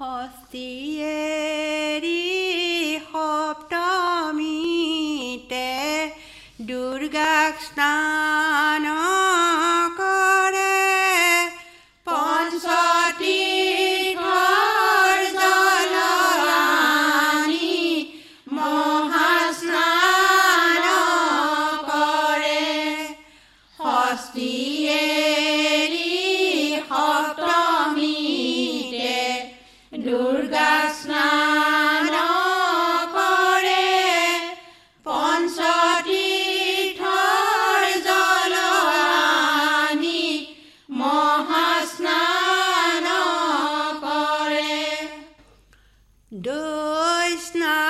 হস্তিয়েৰি সপ্তমীতে দুৰ্গাক স্নান দুৰ্গা স্নান কৰে পঞ্চতীৰ্থৰ জল আনি মহাস্নান কৰে দৈ স্নান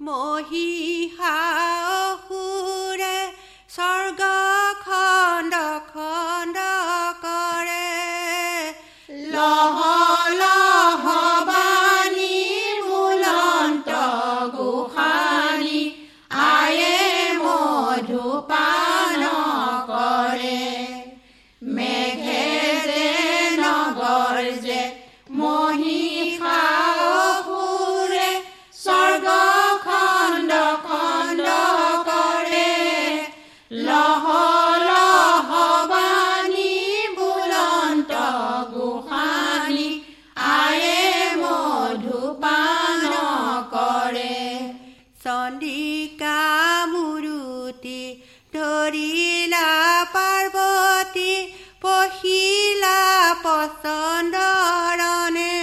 মহিষাসুৰে স্বৰ্গ খণ্ড খণ্ড কৰে। লহ লহ চন্দিকা মুৰুতি ধৰিলা পাৰ্বতী পহিলা পচন্দৰণে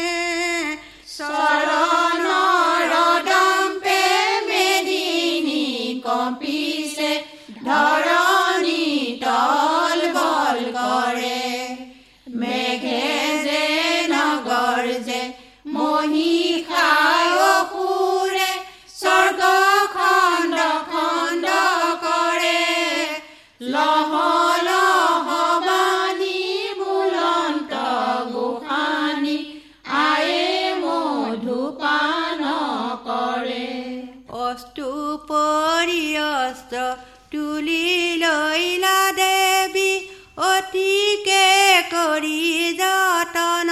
বস্তু পৰিয়স্ত তুলি লৈলা দেৱী অতিকে কৰি যতন।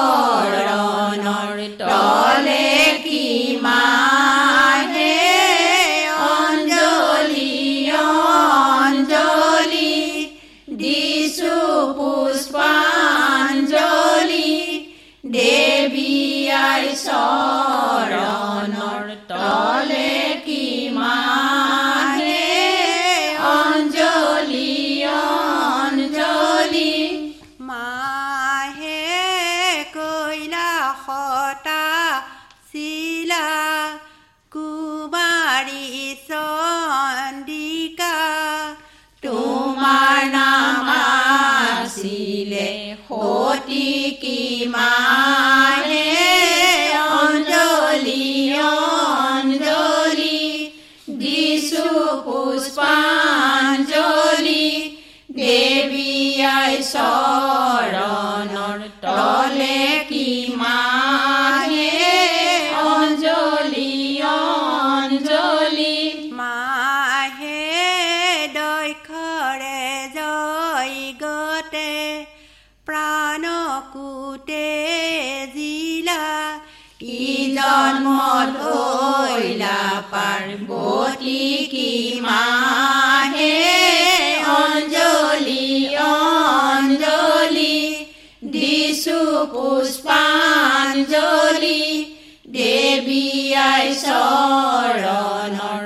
দেৱী আই চৰণৰ তলে কি মাহে অঞ্জলি অঞ্জলি। মাহে কৈলাসতা শিলা কুমাৰী চন্দিকা। তোমাৰ নাম আছিলে সতী কি জিলা জন্মত হৈলা পাৰ্বতী কি মাহে? অঞ্জলি অঞ্জলি দিছো পুষ্পাঞ্জলি দেৱী আই চৰণৰ